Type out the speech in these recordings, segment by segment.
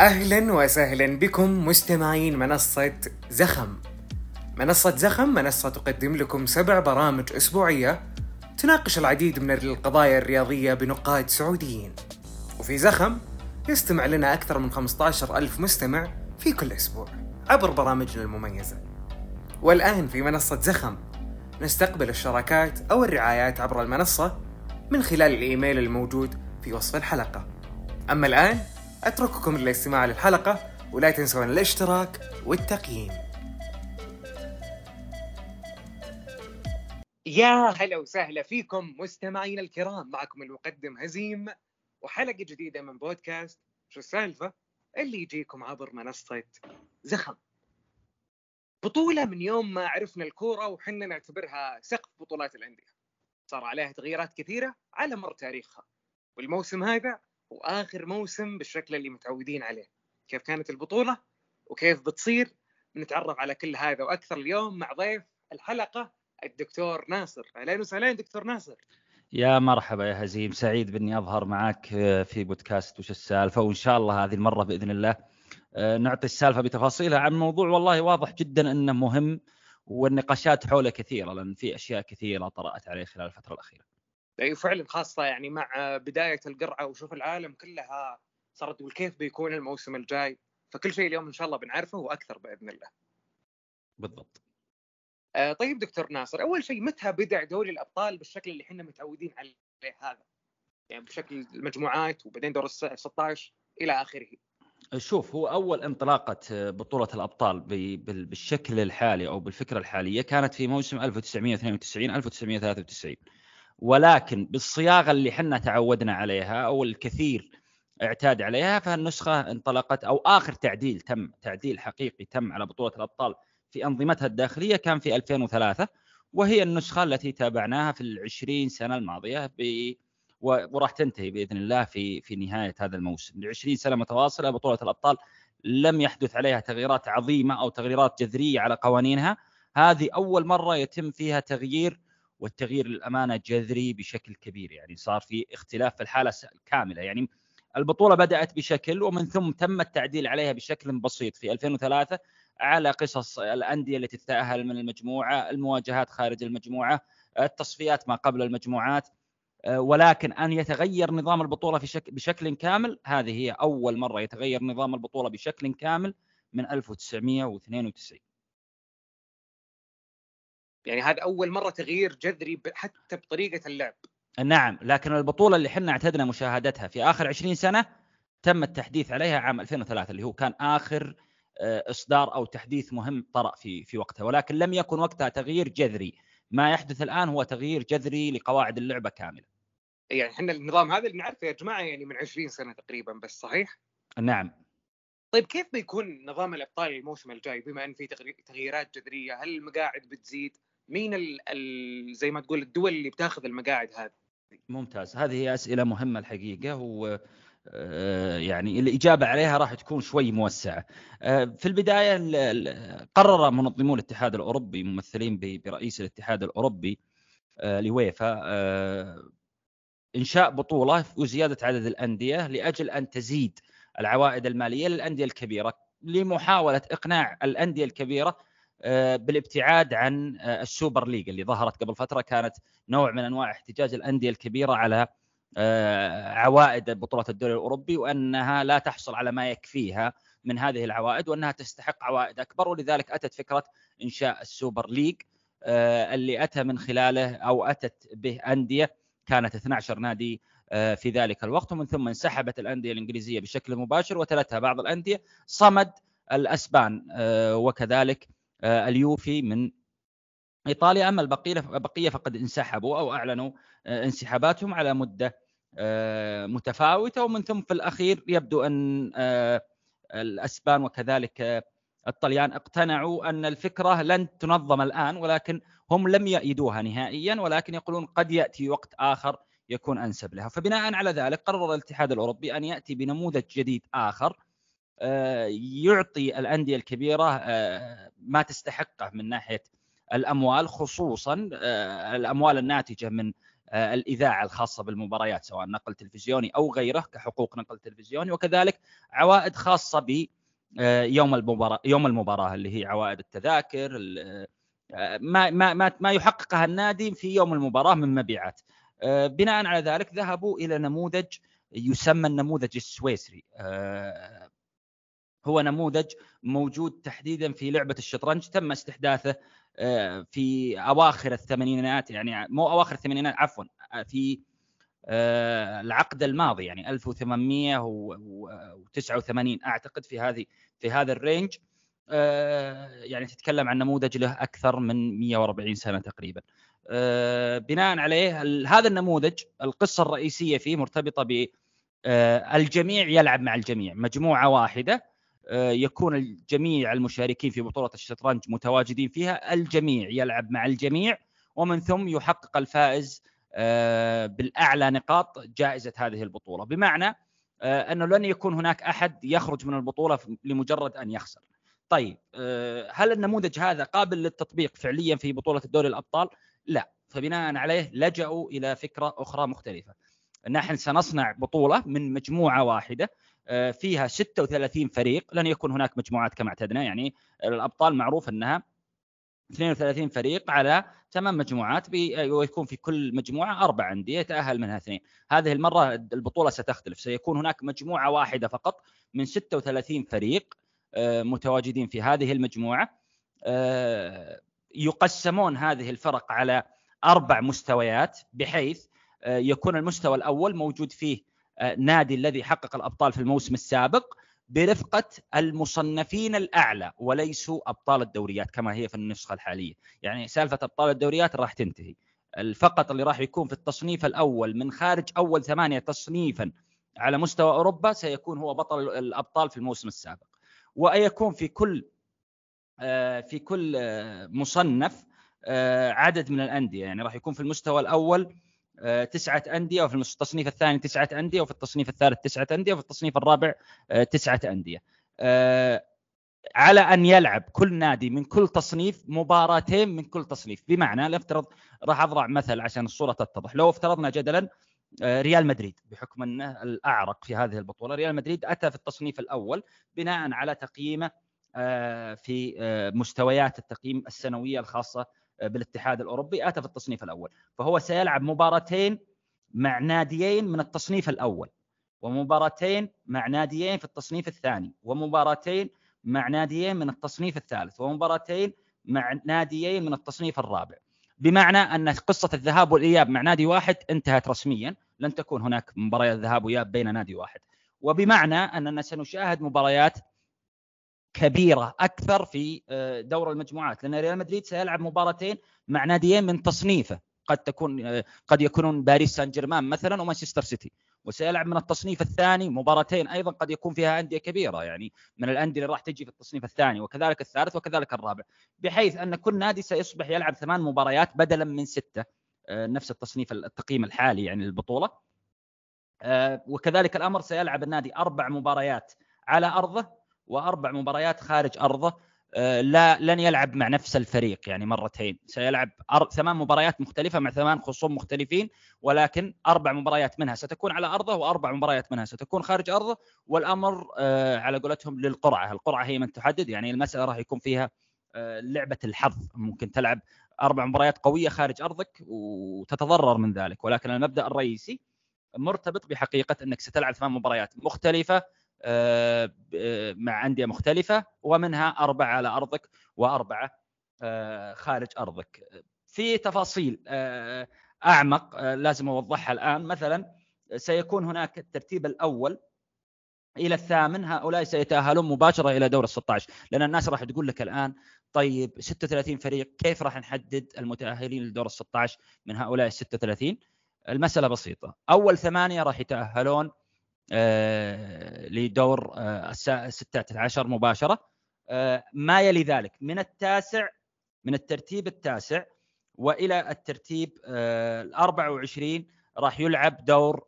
أهلا وسهلا بكم مستمعين منصة زخم. منصة زخم منصة تقدم لكم سبع برامج أسبوعية تناقش العديد من القضايا الرياضية بنقاد سعوديين. وفي زخم يستمع لنا أكثر من 15 ألف مستمع في كل أسبوع عبر برامجنا المميزة. والآن في منصة زخم نستقبل الشراكات أو الرعايات عبر المنصة من خلال الإيميل الموجود في وصف الحلقة. أما الآن أترككم للاستماع للحلقة ولا تنسون الاشتراك والتقييم. يا هلا وسهلا فيكم مستمعينا الكرام. معكم المقدم هزيم وحلقة جديدة من بودكاست شو السالفة؟ اللي يجيكم عبر منصة زخم. بطولة من يوم ما عرفنا الكورة وحنا نعتبرها سقف بطولات الأندية. صار عليها تغييرات كثيرة على مر تاريخها. والموسم هذا وآخر موسم بالشكل اللي متعودين عليه. كيف كانت البطولة وكيف بتصير نتعرف على كل هذا وأكثر اليوم مع ضيف الحلقة الدكتور ناصر. أهلا وسهلا دكتور ناصر. يا مرحبا يا هزيم. سعيد بإني أظهر معك في بودكاست وش السالفة وإن شاء الله هذه المرة بإذن الله آه، نعطي السالفة بتفاصيلها عن موضوع والله واضح جدا إنه مهم والنقاشات حوله كثيرة لأن في أشياء كثيرة طرأت عليه خلال الفترة الأخيرة. اي فعلا خاصة يعني مع بداية القرعة وشوف العالم كلها صارت تقول كيف بيكون الموسم الجاي فكل شيء اليوم إن شاء الله بنعرفه وأكثر بإذن الله. بالضبط. آه طيب دكتور ناصر أول شيء متى بدأ دوري الأبطال بالشكل اللي إحنا متعودين عليه هذا؟ يعني بشكل المجموعات وبعدين دور ال 16 إلى آخره. شوف هو أول انطلاقة بطولة الأبطال بالشكل الحالي أو بالفكرة الحالية كانت في موسم 1992 1993 ولكن بالصياغة اللي حنا تعودنا عليها أو الكثير اعتاد عليها فالنسخه انطلقت أو آخر تعديل تم تعديل حقيقي تم على بطولة الأبطال في أنظمتها الداخلية كان في 2003 وهي النسخة التي تابعناها في العشرين سنة الماضية ب وراح تنتهي بإذن الله في في نهاية هذا الموسم. ل 20 سنة متواصلة بطولة الأبطال لم يحدث عليها تغييرات عظيمة أو تغييرات جذرية على قوانينها. هذه أول مرة يتم فيها تغيير والتغيير للأمانة جذري بشكل كبير يعني صار في اختلاف في الحالة كاملة يعني البطولة بدأت بشكل ومن ثم تم التعديل عليها بشكل بسيط في 2003 على قصص الأندية التي تتأهل من المجموعة، المواجهات خارج المجموعة، التصفيات ما قبل المجموعات ولكن أن يتغير نظام البطولة في شك بشكل كامل هذه هي أول مرة يتغير نظام البطولة بشكل كامل من 1992 يعني هذا أول مرة تغيير جذري حتى بطريقة اللعب. نعم لكن البطولة اللي إحنا اعتدنا مشاهدتها في آخر 20 سنة تم التحديث عليها عام 2003 اللي هو كان آخر آه، إصدار أو تحديث مهم طرأ في في وقتها. ولكن لم يكن وقتها تغيير جذري. ما يحدث الآن هو تغيير جذري لقواعد اللعبة كاملة. يعني إحنا النظام هذا اللي نعرفه يا جماعة يعني من 20 سنة تقريبا بس صحيح؟ نعم. طيب كيف بيكون نظام الأبطال الموسم الجاي؟ بما إن في تغييرات جذرية هل المقاعد بتزيد؟ مين ال ال زي ما تقول الدول اللي بتاخذ المقاعد هذه ممتاز هذه هي أسئلة مهمة الحقيقة و آه، يعني الإجابة عليها راح تكون شوي موسعة. آه، في البداية قرر منظمو الاتحاد الأوروبي ممثلين برئيس الاتحاد الأوروبي آه، اليويفا إنشاء بطولة وزيادة عدد الأندية لأجل أن تزيد العوائد المالية للأندية الكبيرة لمحاولة إقناع الأندية الكبيرة بالابتعاد عن آه، ال Super League اللي ظهرت قبل فترة. كانت نوع من أنواع احتجاج الأندية الكبيرة على آه، عوائد بطولة الدوري الأوروبي وأنها لا تحصل على ما يكفيها من هذه العوائد وأنها تستحق عوائد أكبر. ولذلك أتت فكرة إنشاء السوبر ليج اللي أتى من خلاله أو أتت به أندية كانت 12 نادي في ذلك الوقت. ومن ثم انسحبت الأندية الإنجليزية بشكل مباشر وتلتها بعض الأندية صمد الأسبان وكذلك آه، اليوفي من إيطاليا. أما البقية بقيه فقد انسحبوا أو أعلنوا آه، انسحاباتهم على مدة آه، متفاوتة. ومن ثم في الأخير يبدو أن الأسبان وكذلك الطليان اقتنعوا أن الفكرة لن تنظم الآن ولكن هم لم يأيدوها نهائيا ولكن يقولون قد يأتي وقت آخر يكون أنسب لها. فبناء على ذلك قرر الاتحاد الأوروبي أن يأتي بنموذج جديد آخر آه، يعطي الأندية الكبيرة آه، ما تستحقه من ناحية الأموال خصوصا آه، الأموال الناتجة من الإذاعة الخاصة بالمباريات سواء نقل تلفزيوني أو غيره كحقوق نقل تلفزيوني. وكذلك عوائد خاصة ب يوم المباراة يوم المباراة اللي هي عوائد التذاكر ما ما ما يحققها النادي في يوم المباراة من مبيعات. بناء على ذلك ذهبوا إلى نموذج يسمى النموذج السويسري. هو نموذج موجود تحديدا في لعبة الشطرنج تم استحداثه آه، في أواخر الثمانينات يعني مو أواخر الثمانينات عفوا آه، في آه، العقد الماضي يعني 1889 أعتقد في هذه في هذا الرينج. يعني تتكلم عن نموذج له أكثر من 140 سنة تقريبا. بناء عليه هذا النموذج القصة الرئيسية فيه مرتبطة ب الجميع يلعب مع الجميع مجموعة واحدة. يكون الجميع المشاركين في بطولة الشطرنج متواجدين فيها الجميع يلعب مع الجميع ومن ثم يحقق الفائز آه، بالأعلى نقاط جائزة هذه البطولة. بمعنى آه، أنه لن يكون هناك أحد يخرج من البطولة لمجرد أن يخسر. طيب هل النموذج هذا قابل للتطبيق فعليا في بطولة دوري الأبطال؟ لا. فبناء عليه لجأوا إلى فكرة أخرى مختلفة. نحن سنصنع بطولة من مجموعة واحدة آه، فيها 36 فريق. لن يكون هناك مجموعات كما اعتدنا. يعني الأبطال معروف أنها 32 فريق على ثمان مجموعات ويكون في كل مجموعة أربع أندية يتأهل منها اثنين، هذه المرة البطولة ستختلف، سيكون هناك مجموعة واحدة فقط من 36 فريق آه، متواجدين في هذه المجموعة. آه، يقسمون هذه الفرق على أربع مستويات بحيث يكون المستوى الأول موجود فيه آه، نادي الذي حقق الأبطال في الموسم السابق برفقة المصنفين الأعلى وليسوا أبطال الدوريات كما هي في النسخة الحالية، يعني سالفة أبطال الدوريات راح تنتهي. فقط اللي راح يكون في التصنيف الأول من خارج أول ثمانية تصنيفا على مستوى أوروبا سيكون هو بطل الأبطال في الموسم السابق. ويكون في كل آه، في كل آه، مصنف عدد من الأندية يعني راح يكون في المستوى الأول آه، تسعة أندية وفي التصنيف الثاني تسعة أندية وفي التصنيف الثالث تسعة أندية وفي التصنيف الرابع آه، تسعة أندية. آه، على أن يلعب كل نادي من كل تصنيف مباراتين من كل تصنيف. بمعنى نفترض راح أضرع مثل عشان الصورة تتضح. لو افترضنا جدلا ريال مدريد بحكم أنه الأعرق في هذه البطولة ريال مدريد أتى في التصنيف الأول بناء على تقييمه في مستويات التقييم السنوية الخاصة بالاتحاد الأوروبي آتى في التصنيف الأول. فهو سيلعب مباراتين مع ناديين من التصنيف الأول ومباراتين مع ناديين في التصنيف الثاني ومباراتين مع ناديين من التصنيف الثالث ومباراتين مع ناديين من التصنيف الرابع. بمعنى أن قصة الذهاب والإياب مع نادي واحد انتهت رسميا لن تكون هناك مباريات ذهاب وإياب بين نادي واحد. وبمعنى أننا سنشاهد مباريات كبيرة أكثر في آه، دور المجموعات لأن ريال مدريد سيلعب مباراتين مع ناديين من تصنيفه. قد تكون آه، قد يكونون باريس سان جيرمان مثلا ومانشستر سيتي. وسيلعب من التصنيف الثاني مباراتين أيضا قد يكون فيها أندية كبيرة يعني من الأندية اللي راح تجي في التصنيف الثاني وكذلك الثالث وكذلك الرابع. بحيث أن كل نادي سيصبح يلعب ثمان مباريات بدلا من ستة آه، نفس التصنيف التقييم الحالي يعني للبطولة. وكذلك الأمر سيلعب النادي أربع مباريات على أرضه وأربع مباريات خارج أرضه آه، لا لن يلعب مع نفس الفريق يعني مرتين. سيلعب ثمان مباريات مختلفة مع ثمان خصوم مختلفين ولكن أربع مباريات منها ستكون على أرضه وأربع مباريات منها ستكون خارج أرضه والأمر آه، على قولتهم للقرعة، القرعة هي من تحدد يعني المسألة راح يكون فيها آه، لعبة الحظ. ممكن تلعب أربع مباريات قوية خارج أرضك وتتضرر من ذلك. ولكن المبدأ الرئيسي مرتبط بحقيقة أنك ستلعب ثمان مباريات مختلفة مع أندية مختلفة ومنها أربعة على أرضك وأربعة آه، خارج أرضك. في تفاصيل أعمق لازم أوضحها الآن. مثلا سيكون هناك الترتيب الأول إلى الثامن. هؤلاء سيتأهلون مباشرة إلى دور ال 16 لأن الناس راح تقول لك الآن طيب 36 فريق كيف راح نحدد المتأهلين لدور ال 16 من هؤلاء ال 36 المسألة بسيطة. أول ثمانية راح يتأهلون آه، لدور آه، الستة عشر مباشرة. آه، ما يلي ذلك؟ من التاسع من الترتيب التاسع وإلى الترتيب ال 24 راح يلعب دور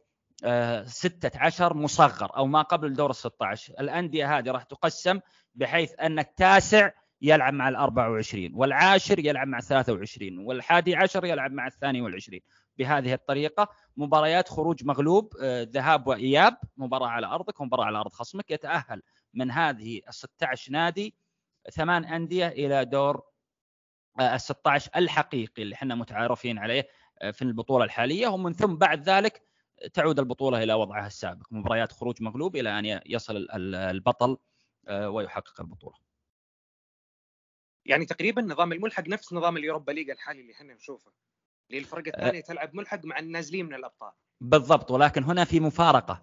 16 مصغر أو ما قبل دور ال 16 الأندية هذه راح تقسم بحيث أن التاسع يلعب مع ال 24 والعاشر يلعب مع ال 23 والحادي عشر يلعب مع الثاني والعشرين. بهذه الطريقة. مباريات خروج مغلوب آه، ذهاب وإياب. مباراة على أرضك ومباراه على أرض خصمك. يتأهل من هذه ال 16 نادي ثمان أندية إلى دور ال 16 الحقيقي اللي إحنا متعارفين عليه آه، في البطولة الحالية. ومن ثم بعد ذلك تعود البطولة إلى وضعها السابق. مباريات خروج مغلوب إلى أن يصل البطل آه، ويحقق البطولة. يعني تقريبا نظام الملحق نفس نظام اليوروبا ليج الحالي اللي إحنا نشوفه. اللي الفرق الثانية تلعب ملحق مع النازلين من الأبطال. بالضبط ولكن هنا في مفارقة.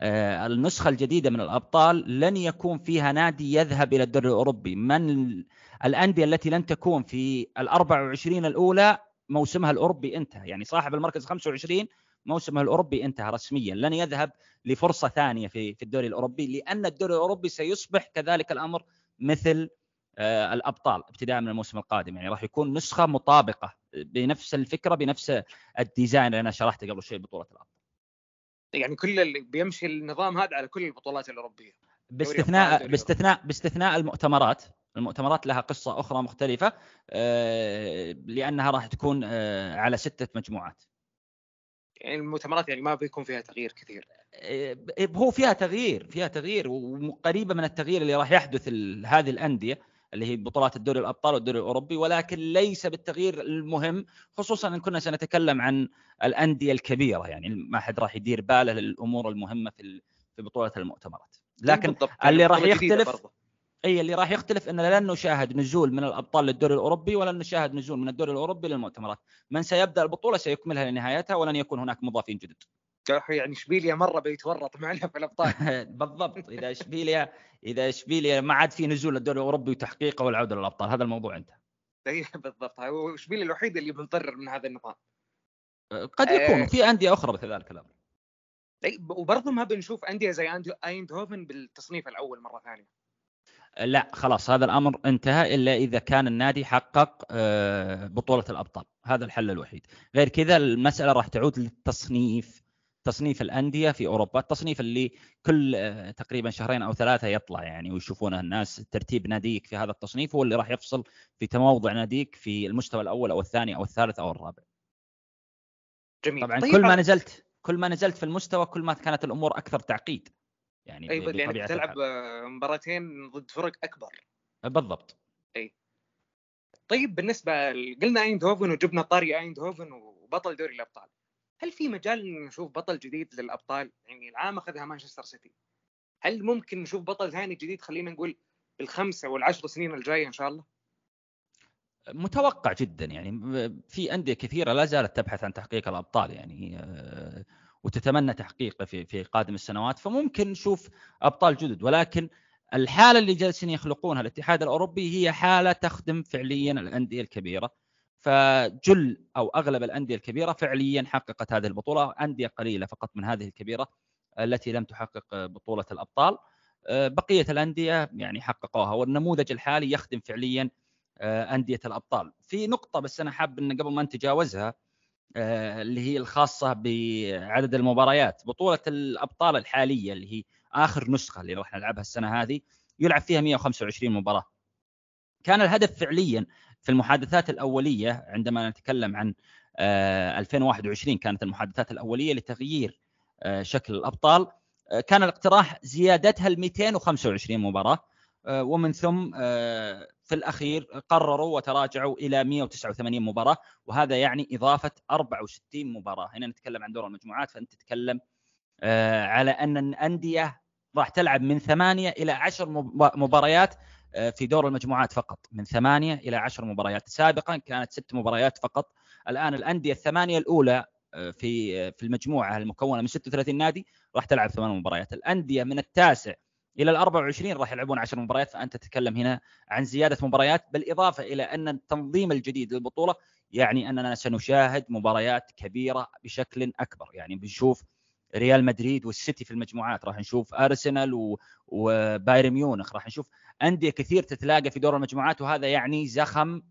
آه، النسخة الجديدة من الأبطال لن يكون فيها نادي يذهب إلى الدوري الأوروبي. من الأندية التي لن تكون في ال 24 الأولى موسمها الأوروبي انتهى. يعني صاحب المركز 25 موسمه الأوروبي انتهى رسميا. لن يذهب لفرصة ثانية في في الدوري الأوروبي لأن الدوري الأوروبي سيصبح كذلك الأمر مثل آه، الأبطال ابتداء من الموسم القادم. يعني راح يكون نسخة مطابقة. بنفس الفكرة بنفس الديزاين اللي أنا شرحته قبل شوي بطوله الابطال يعني كل اللي بيمشي النظام هذا على كل البطولات الأوروبية. باستثناء باستثناء باستثناء المؤتمرات. المؤتمرات لها قصة أخرى مختلفة آه، لأنها راح تكون آه، على ستة مجموعات. يعني المؤتمرات يعني ما بيكون فيها تغيير كثير. آه، هو فيها تغيير فيها تغيير وقريبة من التغيير اللي راح يحدث هذه الأندية اللي هي بطولات الدوري الأبطال والدوري الأوروبي ولكن ليس بالتغيير المهم خصوصا إن كنا سنتكلم عن الأندية الكبيرة يعني ما حد راح يدير باله للأمور المهمة في في بطولة المؤتمرات. لكن اللي راح يختلف إي اللي راح يختلف ان لن نشاهد نزول من الأبطال للدوري الأوروبي ولن نشاهد نزول من الدوري الأوروبي للمؤتمرات. من سيبدأ البطولة سيكملها لنهايتها ولن يكون هناك مضافين جدد. يعني إشبيليا مرة بيتورط معنا في الأبطال. بالضبط. إذا اشبيليا إذا إشبيليا ما عاد في نزول للدوري الأوروبي وتحقيقه والعودة للأبطال. هذا الموضوع انتهى اي بالضبط. هو إشبيليا الوحيد اللي متضرر من هذا النظام. قد يكون. آه. في أندية أخرى مثل ذلك الامر وبرضه ما بنشوف أندية زي أيندهوفن بالتصنيف الأول مرة ثانية. لا خلاص. هذا الأمر انتهى إلا إذا كان النادي حقق آه، بطولة الأبطال. هذا الحل الوحيد. غير كذا المسألة راح تعود للتصنيف. تصنيف الأندية في أوروبا التصنيف اللي كل آه، تقريبا شهرين أو ثلاثة يطلع يعني ويشوفونه الناس ترتيب ناديك في هذا التصنيف هو اللي راح يفصل في تموضع ناديك في المستوى الأول أو الثاني أو الثالث أو الرابع. جميل. طبعا طيب كل ما نزلت كل ما نزلت في المستوى كل ما كانت الأمور أكثر تعقيد يعني أي يعني تلعب مباراتين ضد فرق أكبر. بالضبط. أي. طيب بالنسبة قلنا أيندهوفن وجبنا طاري أيندهوفن وبطل دوري الأبطال. هل في مجال نشوف بطل جديد للأبطال؟ يعني العام أخذها مانشستر سيتي. هل ممكن نشوف بطل ثاني جديد خلينا نقول بالخمسة والعشر سنين الجاية إن شاء الله؟ متوقع جدا يعني. في أندية كثيرة لا زالت تبحث عن تحقيق الأبطال يعني آه، وتتمنى تحقيقه في في قادم السنوات فممكن نشوف أبطال جدد. ولكن الحالة اللي جالسين يخلقونها الاتحاد الأوروبي هي حالة تخدم فعليا الأندية الكبيرة. فجل أو أغلب الأندية الكبيرة فعليا حققت هذه البطولة أندية قليلة فقط من هذه الكبيرة التي لم تحقق بطولة الأبطال. بقية الأندية يعني حققوها والنموذج الحالي يخدم فعليا أندية الأبطال. في نقطة بس أنا حاب إن قبل ما نتجاوزها آه، اللي هي الخاصة بعدد المباريات. بطولة الأبطال الحالية اللي هي آخر نسخة اللي راح نلعبها السنة هذه يلعب فيها 125 مباراة. كان الهدف فعليا في المحادثات الأولية عندما نتكلم عن 2021 آه، كانت المحادثات الأولية لتغيير آه، شكل الأبطال كان الاقتراح زيادتها ل 225 مباراة ومن ثم في الأخير قرروا وتراجعوا إلى 189 مباراة وهذا يعني إضافة 64 مباراة. هنا نتكلم عن دور المجموعات فأنت تتكلم آه، على أن الأندية راح تلعب من ثمانية إلى عشر مباريات آه، في دور المجموعات فقط من ثمانية إلى عشر مباريات. سابقا كانت ست مباريات فقط. الآن الأندية الثمانية الأولى آه، في في المجموعة المكونة من 36 نادي راح تلعب ثمان مباريات. الأندية من التاسع إلى ال 24 راح يلعبون 10 مباريات. فأنت تتكلم هنا عن زيادة مباريات بالإضافة إلى أن التنظيم الجديد للبطولة يعني أننا سنشاهد مباريات كبيرة بشكل أكبر. يعني بنشوف ريال مدريد والسيتي في المجموعات راح نشوف أرسنال. وبايرن ميونخ راح نشوف أندية كثير تتلاقى في دور المجموعات وهذا يعني زخم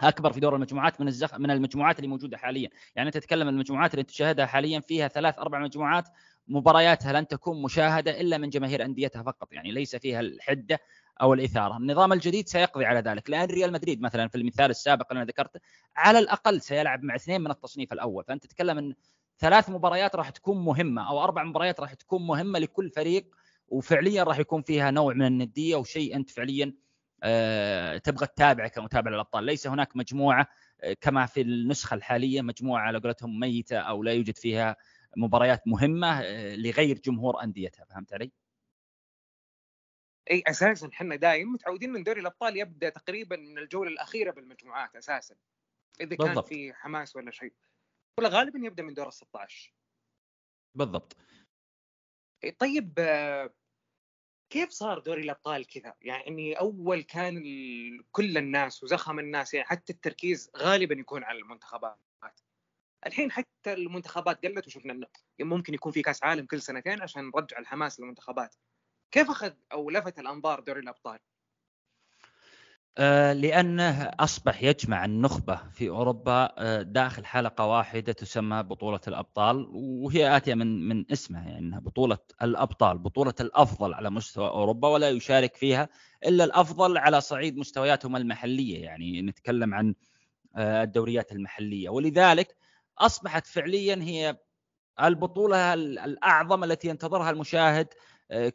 أكبر في دور المجموعات من الزخ... من المجموعات اللي موجودة حاليا، يعني أنت تتكلم المجموعات اللي تشاهدها حاليا فيها ثلاث أربع مجموعات مبارياتها لن تكون مشاهدة إلا من جماهير أنديتها فقط يعني ليس فيها الحدة أو الإثارة، النظام الجديد سيقضي على ذلك لأن ريال مدريد مثلا في المثال السابق اللي أنا ذكرته على الأقل سيلعب مع اثنين من التصنيف الأول، فأنت تتكلم إن ثلاث مباريات راح تكون مهمة أو أربع مباريات راح تكون مهمة لكل فريق وفعليا راح يكون فيها نوع من الندية وشيء أنت فعليا آه، تبغى تتابعه كمتابع للأبطال، ليس هناك مجموعة آه، كما في النسخة الحالية مجموعة على قولتهم ميتة أو لا يوجد فيها مباريات مهمة آه، لغير جمهور أنديتها، فهمت علي؟ إي أساسا إحنا دايم متعودين ان دوري الأبطال يبدأ تقريبا من الجولة الأخيرة بالمجموعات أساسا إذا كان بالضبط. في حماس ولا شيء. ولا غالبا يبدأ من دور ال 16 بالضبط. طيب كيف صار دوري الأبطال كذا؟ يعني أول كان كل الناس وزخم الناس يعني حتى التركيز غالبا يكون على المنتخبات. الحين حتى المنتخبات قلت وشفنا إنه ممكن يكون في كأس عالم كل سنتين عشان نرجع الحماس للمنتخبات. كيف أخذ أو لفت الأنظار دوري الأبطال؟ آه، لأنه أصبح يجمع النخبة في أوروبا آه، داخل حلقة واحدة تسمى بطولة الأبطال وهي آتية من من اسمها يعني إنها بطولة الأبطال، بطولة الأفضل على مستوى أوروبا ولا يشارك فيها إلا الأفضل على صعيد مستوياتهم المحلية يعني نتكلم عن آه، الدوريات المحلية. ولذلك أصبحت فعليا هي البطولة الأعظم التي ينتظرها المشاهد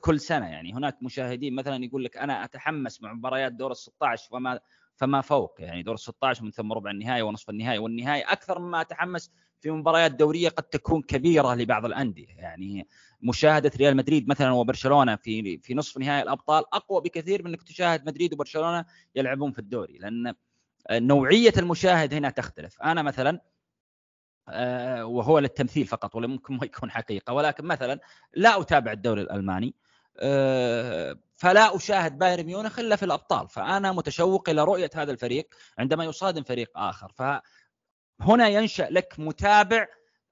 كل سنة يعني. هناك مشاهدين مثلا يقول لك أنا أتحمس مع مباريات دور ال 16 فما فما فوق. يعني دور ال 16 ومن ثم ربع النهائي ونصف النهائي والنهائي أكثر مما أتحمس في مباريات دورية قد تكون كبيرة لبعض الأندية. يعني مشاهدة ريال مدريد مثلا وبرشلونة في في نصف نهائي الأبطال أقوى بكثير من إنك تشاهد مدريد وبرشلونة يلعبون في الدوري لأن نوعية المشاهد هنا تختلف. أنا مثلا آه، وهو للتمثيل فقط ولا ممكن ما يكون حقيقة. ولكن مثلا لا أتابع الدوري الألماني آه، فلا أشاهد بايرن ميونخ إلا في الأبطال. فأنا متشوق إلى رؤية هذا الفريق عندما يصادم فريق آخر. فهنا ينشأ لك متابع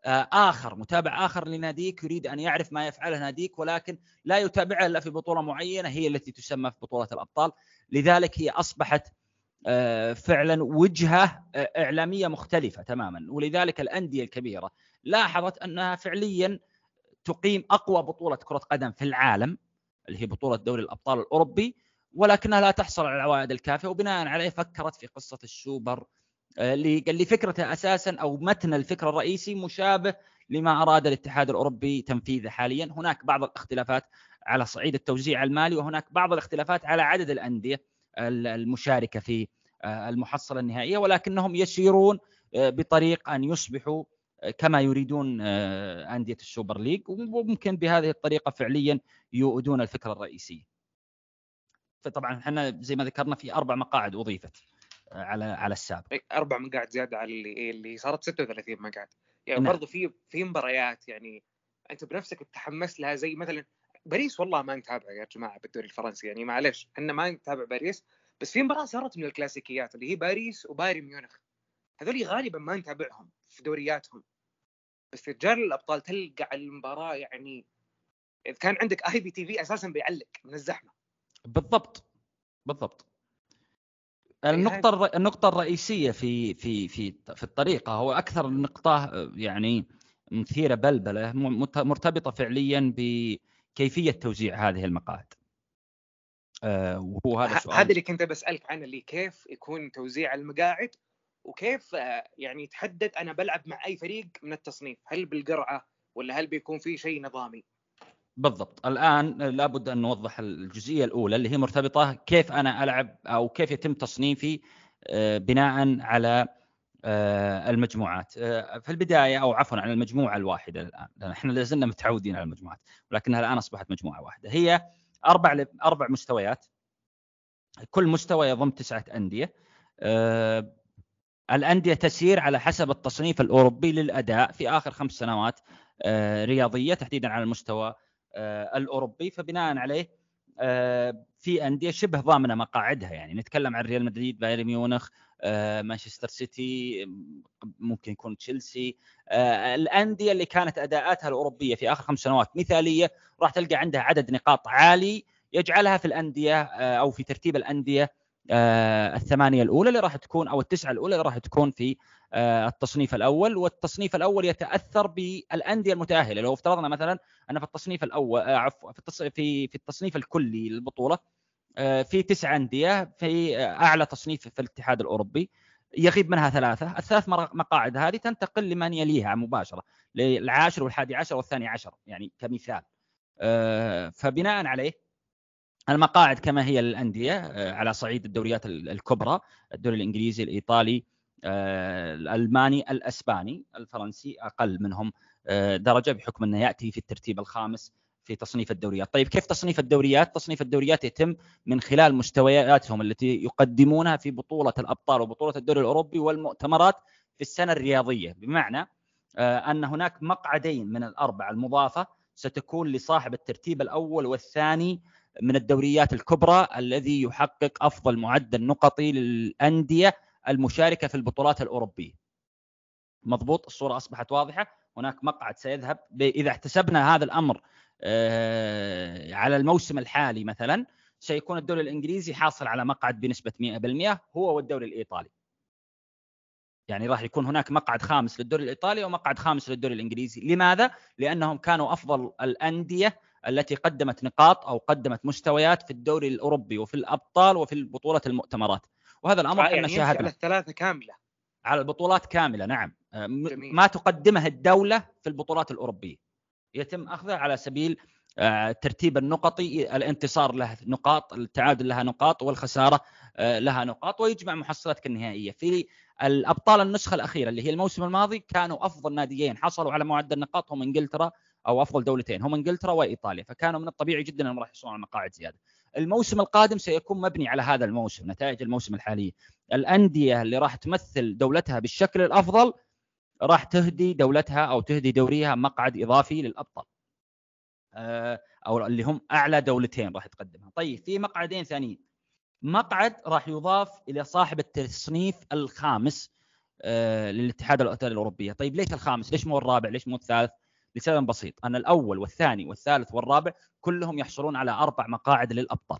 آه، آخر متابع آخر لناديك يريد أن يعرف ما يفعله ناديك ولكن لا يتابعه إلا في بطولة معينة هي التي تسمى في بطولة الأبطال. لذلك هي أصبحت آه، فعلا وجهة آه، إعلامية مختلفة تماما. ولذلك الأندية الكبيرة لاحظت أنها فعليا تقيم أقوى بطولة كرة قدم في العالم اللي هي بطولة دوري الأبطال الأوروبي ولكنها لا تحصل على العوائد الكافية. وبناء عليه فكرت في قصة السوبر آه، اللي فكرته أساسا أو متن الفكرة الرئيسي مشابه لما أراد الاتحاد الأوروبي تنفيذه حاليا، هناك بعض الاختلافات على صعيد التوزيع المالي وهناك بعض الاختلافات على عدد الأندية. المشاركة في آه، المحصلة النهائية ولكنهم يسيرون آه، بطريق أن يصبحوا آه، كما يريدون أندية السوبر ليج وممكن بهذه الطريقة فعليا يؤدون الفكرة الرئيسيه. فطبعا إحنا زي ما ذكرنا في أربع مقاعد أضيفت على على السابق. أربع مقاعد زيادة على اللي اللي صارت 36 مقعد. يعني نعم. برضو في في مباريات يعني أنت بنفسك تحمست لها زي مثلا باريس والله ما نتابع يا جماعة بالدوري الفرنسي يعني معلش إحنا ما نتابع باريس بس في مباراة صارت من الكلاسيكيات اللي هي باريس وبايرن ميونخ. هذول غالبا ما نتابعهم في دورياتهم. بس في دوري الأبطال تلقى على المباراة يعني اذا كان عندك IPTV أساسا بيعلق من الزحمة. بالضبط. بالضبط. النقطة النقطة الرئيسية في في في في الطريقة هو أكثر النقطة يعني مثيرة بلبلة مرتبطة فعليا بكيفية توزيع هذه المقاعد. آه وهو هذا السؤال هذا اللي كنت بسألك عنه اللي كيف يكون توزيع المقاعد وكيف آه يعني تحدد أنا بلعب مع أي فريق من التصنيف؟ هل بالقرعة ولا هل بيكون في شيء نظامي؟ بالضبط. الآن لابد أن نوضح الجزئية الأولى اللي هي مرتبطة كيف أنا ألعب أو كيف يتم تصنيفي آه، بناء على المجموعات. في البداية أو عفوا على المجموعة الواحدة الآن لأن إحنا لازلنا متعودين على المجموعات ولكنها الآن أصبحت مجموعة واحدة. هي أربع أربع مستويات. كل مستوى يضم تسعة أندية. أه الأندية تسير على حسب التصنيف الأوروبي للأداء في آخر خمس سنوات رياضية تحديدا على المستوى الأوروبي. فبناء عليه في أندية شبه ضامنة مقاعدها يعني نتكلم عن ريال مدريد بايرن ميونخ آه، مانشستر سيتي ممكن يكون تشيلسي. آه، الأندية اللي كانت أداءاتها الأوروبية في آخر خمس سنوات مثالية راح تلقى عندها عدد نقاط عالي يجعلها في الأندية آه، أو في ترتيب الأندية الثمانية الأولى اللي راح تكون أو التسعة الأولى اللي راح تكون في التصنيف الأول. والتصنيف الأول يتأثر بالأندية المتأهلة. لو افترضنا مثلا أن في التصنيف الأول عفوا في في التصنيف الكلي للبطولة آه، في تسع أندية في أعلى تصنيف في الاتحاد الأوروبي. يغيب منها ثلاثة، الثلاث مقاعد هذه تنتقل لمن يليها مباشرة للعاشر والحادي عشر والثاني عشر يعني كمثال. فبناء عليه المقاعد كما هي للأندية على صعيد الدوريات الكبرى، الدوري الإنجليزي، الإيطالي، الألماني، الأسباني، الفرنسي أقل منهم درجة بحكم أنه يأتي في الترتيب الخامس. في تصنيف الدوريات. طيب كيف تصنيف الدوريات؟ تصنيف الدوريات يتم من خلال مستوياتهم التي يقدمونها في بطولة الأبطال وبطولة الدوري الأوروبي والمؤتمرات في السنة الرياضية. بمعنى آه، أن هناك مقعدين من الأربعة المضافة ستكون لصاحب الترتيب الأول والثاني من الدوريات الكبرى الذي يحقق أفضل معدل نقطي للأندية المشاركة في البطولات الأوروبية. مضبوط؟ الصورة أصبحت واضحة. هناك مقعد سيذهب. إذا احتسبنا هذا الأمر على الموسم الحالي مثلا سيكون الدوري الإنجليزي حاصل على مقعد بنسبة 100% هو والدوري الإيطالي. يعني راح يكون هناك مقعد خامس للدوري الإيطالي ومقعد خامس للدوري الإنجليزي، لماذا؟ لأنهم كانوا أفضل الأندية التي قدمت نقاط أو قدمت مستويات في الدوري الأوروبي وفي الأبطال وفي بطولة المؤتمرات. وهذا الأمر يعني إحنا شاهدنا على الثلاثة كاملة. على البطولات كاملة نعم. آه، جميل. ما تقدمها الدولة في البطولات الأوروبية. يتم أخذه على سبيل آه، ترتيب النقطي الانتصار له نقاط التعادل لها نقاط والخسارة آه، لها نقاط ويجمع محصلتك النهائية في الأبطال النسخة الأخيرة اللي هي الموسم الماضي كانوا أفضل ناديين حصلوا على معدل نقاط هم إنجلترا أو أفضل دولتين هم إنجلترا وإيطاليا فكانوا من الطبيعي جدا أنهم راح يحصلون على مقاعد زيادة. الموسم القادم سيكون مبني على هذا الموسم نتائج الموسم الحالي. الأندية اللي راح تمثل دولتها بالشكل الأفضل راح تهدي دولتها أو تهدي دوريها مقعد إضافي للأبطال. آه، أو اللي هم أعلى دولتين راح تقدمها. طيب في مقعدين ثانيين. مقعد راح يضاف إلى صاحب التصنيف الخامس آه، للاتحاد الأوتيل الأوروبية. طيب ليش الخامس؟ ليش مو الرابع؟ ليش مو الثالث؟ لسبب بسيط. أن الأول والثاني والثالث والرابع كلهم يحصلون على أربع مقاعد للأبطال.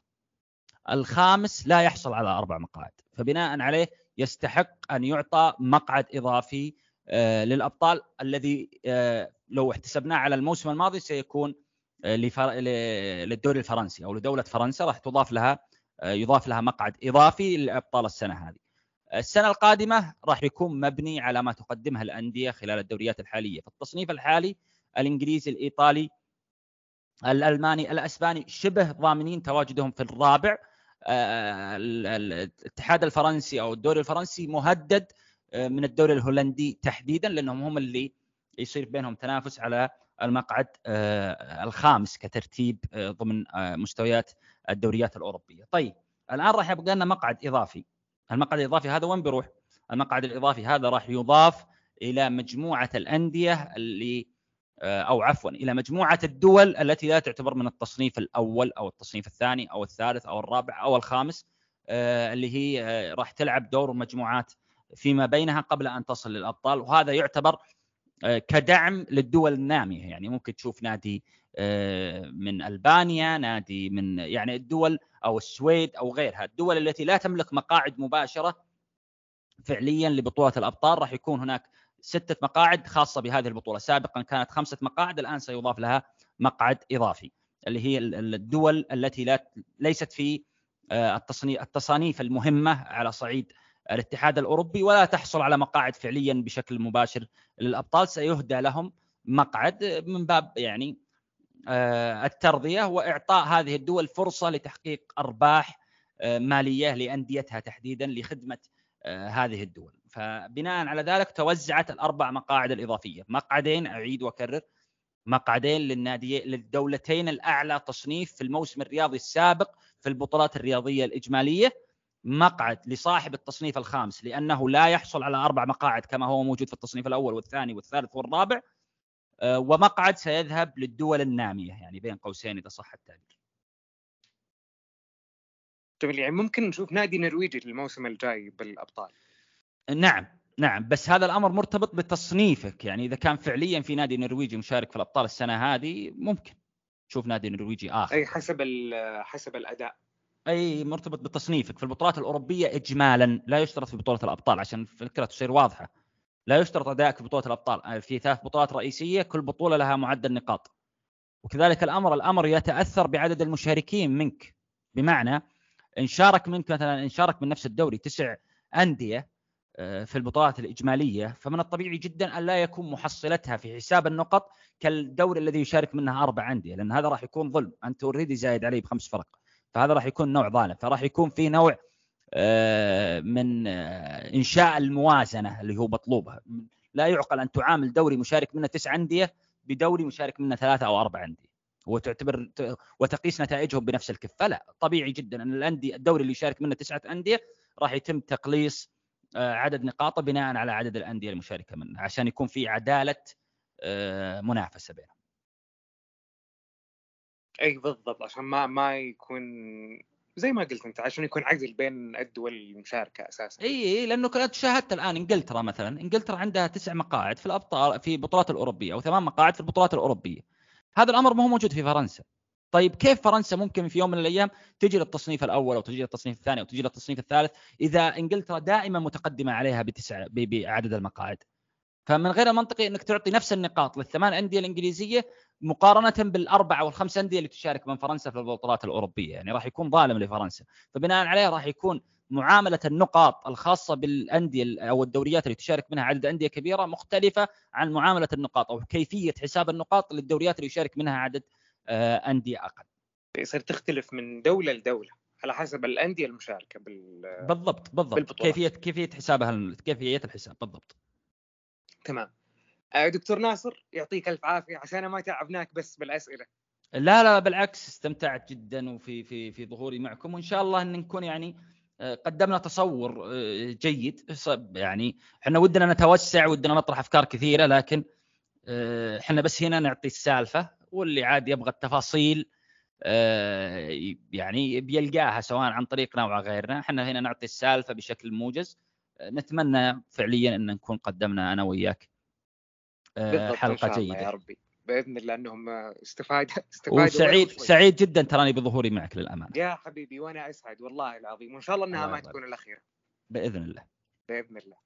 الخامس لا يحصل على أربع مقاعد فبناء عليه يستحق أن يعطى مقعد إضافي للأبطال الذي آه، لو احتسبناه على الموسم الماضي سيكون آه، للدوري الفرنسي أو لدولة فرنسا راح تضاف لها يضاف لها مقعد إضافي لابطال السنة هذه. السنة القادمة راح يكون مبني على ما تقدمها الأندية خلال الدوريات الحالية، في التصنيف الحالي الإنجليزي الإيطالي الألماني الأسباني شبه ضامنين تواجدهم في الرابع الاتحاد الفرنسي أو الدوري الفرنسي مهدد آه، من الدوري الهولندي تحديدا لأنهم هم اللي يصير بينهم تنافس على المقعد آه، الخامس كترتيب آه، ضمن مستويات الدوريات الأوروبية. طيب الآن راح يبقى لنا مقعد إضافي. المقعد الإضافي هذا وين بيروح؟ المقعد الإضافي هذا راح يضاف إلى مجموعة الأندية اللي أو عفوا إلى مجموعة الدول التي لا تعتبر من التصنيف الأول أو التصنيف الثاني أو الثالث أو الرابع أو الخامس اللي هي راح تلعب دور مجموعات فيما بينها قبل أن تصل للأبطال وهذا يعتبر آه، كدعم للدول النامية. يعني ممكن تشوف نادي آه، من ألبانيا نادي من يعني الدول أو السويد أو غيرها. الدول التي لا تملك مقاعد مباشرة فعليا لبطولة الأبطال راح يكون هناك ستة مقاعد خاصة بهذه البطولة. سابقا كانت خمسة مقاعد الآن سيضاف لها مقعد إضافي اللي هي الدول التي لا ليست في آه، التصانيف المهمة على صعيد الاتحاد الأوروبي ولا تحصل على مقاعد فعليا بشكل مباشر للأبطال. سيهدى لهم مقعد من باب يعني آه، الترضية وإعطاء هذه الدول فرصة لتحقيق أرباح آه، مالية لأنديتها تحديدا لخدمة آه، هذه الدول. فبناء على ذلك توزعت الأربع مقاعد الإضافية. مقعدين أعيد وأكرر مقعدين للنادي للدولتين الأعلى تصنيف في الموسم الرياضي السابق في البطولات الرياضية الإجمالية. مقعد لصاحب التصنيف الخامس لأنه لا يحصل على أربع مقاعد كما هو موجود في التصنيف الأول والثاني والثالث والرابع آه، ومقعد سيذهب للدول النامية يعني بين قوسين إذا صح التعبير. جميل يعني ممكن نشوف نادي نرويجي الموسم الجاي بالأبطال. نعم نعم بس هذا الأمر مرتبط بتصنيفك يعني إذا كان فعليا في نادي نرويجي مشارك في الأبطال السنة هذه ممكن تشوف نادي نرويجي آخر. أي حسب حسب الأداء. أي مرتبط بتصنيفك. في البطولات الأوروبية اجمالا لا يشترط في بطولة الأبطال عشان الفكرة تصير واضحة. لا يشترط ادائك في بطولة الأبطال. آه، في ثلاث بطولات رئيسية كل بطولة لها معدل نقاط. وكذلك الأمر الأمر يتأثر بعدد المشاركين منك. بمعنى إن شارك منك مثلا إن شارك من نفس الدوري تسع أندية آه، في البطولات الإجمالية فمن الطبيعي جدا أن لا يكون محصلتها في حساب النقط كالدوري الذي يشارك منها أربع أندية لأن هذا راح يكون ظلم. أنت أوريدي زايد عليه بخمس فرق. فهذا راح يكون نوع ظالم فراح يكون في نوع آه، من آه، إنشاء الموازنة اللي هو مطلوب لا يعقل أن تعامل دوري مشارك منه تسع أندية بدوري مشارك منه ثلاثة أو أربع أندية وتعتبر وتقيس نتائجهم بنفس الكفه لا طبيعي جدا أن الأندية الدوري اللي يشارك منه تسعة أندية راح يتم تقليص آه، عدد نقاطه بناء على عدد الأندية المشاركة منه عشان يكون في عدالة منافسة بينهم. اي بالضبط عشان ما ما يكون زي ما قلت أنت عشان يكون عدل بين الدول المشاركة أساسا. إي إي لأنه كنت شاهدت الآن إنجلترا مثلا إنجلترا عندها تسع مقاعد في الأبطال في البطولات الأوروبية أو ثمان مقاعد في البطولات الأوروبية. هذا الأمر ما هو موجود في فرنسا. طيب كيف فرنسا ممكن في يوم من الأيام تجي للتصنيف الأول أو تجي للتصنيف الثاني أو تجي للتصنيف الثالث إذا إنجلترا دائما متقدمة عليها بتسع بعدد المقاعد؟ فمن غير المنطقي إنك تعطي نفس النقاط للثمان أندية الإنجليزية مقارنة بالأربعة والخمس أندية اللي تشارك من فرنسا في البطولات الأوروبية يعني راح يكون ظالم لفرنسا فبناء عليه راح يكون معاملة النقاط الخاصة بالأندية أو الدوريات اللي تشارك منها عدد أندية كبيرة مختلفة عن معاملة النقاط أو كيفية حساب النقاط للدوريات اللي يشارك منها عدد آه، أندية أقل. يصير تختلف من دولة لدولة على حسب الأندية المشاركة بال بالضبط بالضبط بالبطولات. كيفيه كيفية حسابها كيفية الحساب بالضبط. تمام. آه، دكتور ناصر يعطيك ألف عافية عشان ما تعبناك بس بالأسئلة. لا لا بالعكس استمتعت جدا وفي في في ظهوري معكم. وإن شاء الله إن نكون يعني آه، قدمنا تصور آه، جيد. يعني إحنا ودنا نتوسع ودنا نطرح أفكار كثيرة لكن إحنا بس هنا نعطي السالفة واللي عاد يبغى التفاصيل يعني بيلقاها سواء عن طريقنا أو غيرنا. إحنا هنا نعطي السالفة بشكل موجز. نتمنى فعليا إن نكون قدمنا أنا وياك حلقة جيدة. يا ربي. بإذن الله إنهم استفاد استفادوا وسعيد سعيد جدا تراني بظهوري معك للأمانة. يا حبيبي وأنا أسعد والله العظيم. وإن شاء الله إنها ما تكون الأخيرة. بإذن الله. بإذن الله.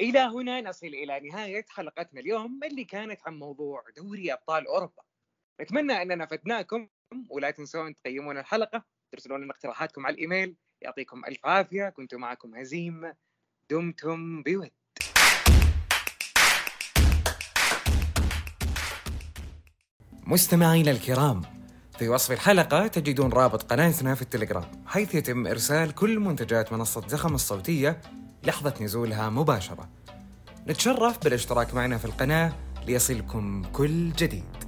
إلى هنا نصل إلى نهاية حلقتنا اليوم اللي كانت عن موضوع دوري أبطال أوروبا. نتمنى أننا فدناكم ولا تنسون تقيمون الحلقة ترسلون لنا اقتراحاتكم على الإيميل يعطيكم ألف عافية كنت معكم هزيم دمتم بود. مستمعينا الكرام في وصف الحلقة تجدون رابط قناتنا في التليجرام حيث يتم إرسال كل منتجات منصة زخم الصوتية لحظة نزولها مباشرة. نتشرف بالاشتراك معنا في القناة ليصلكم كل جديد.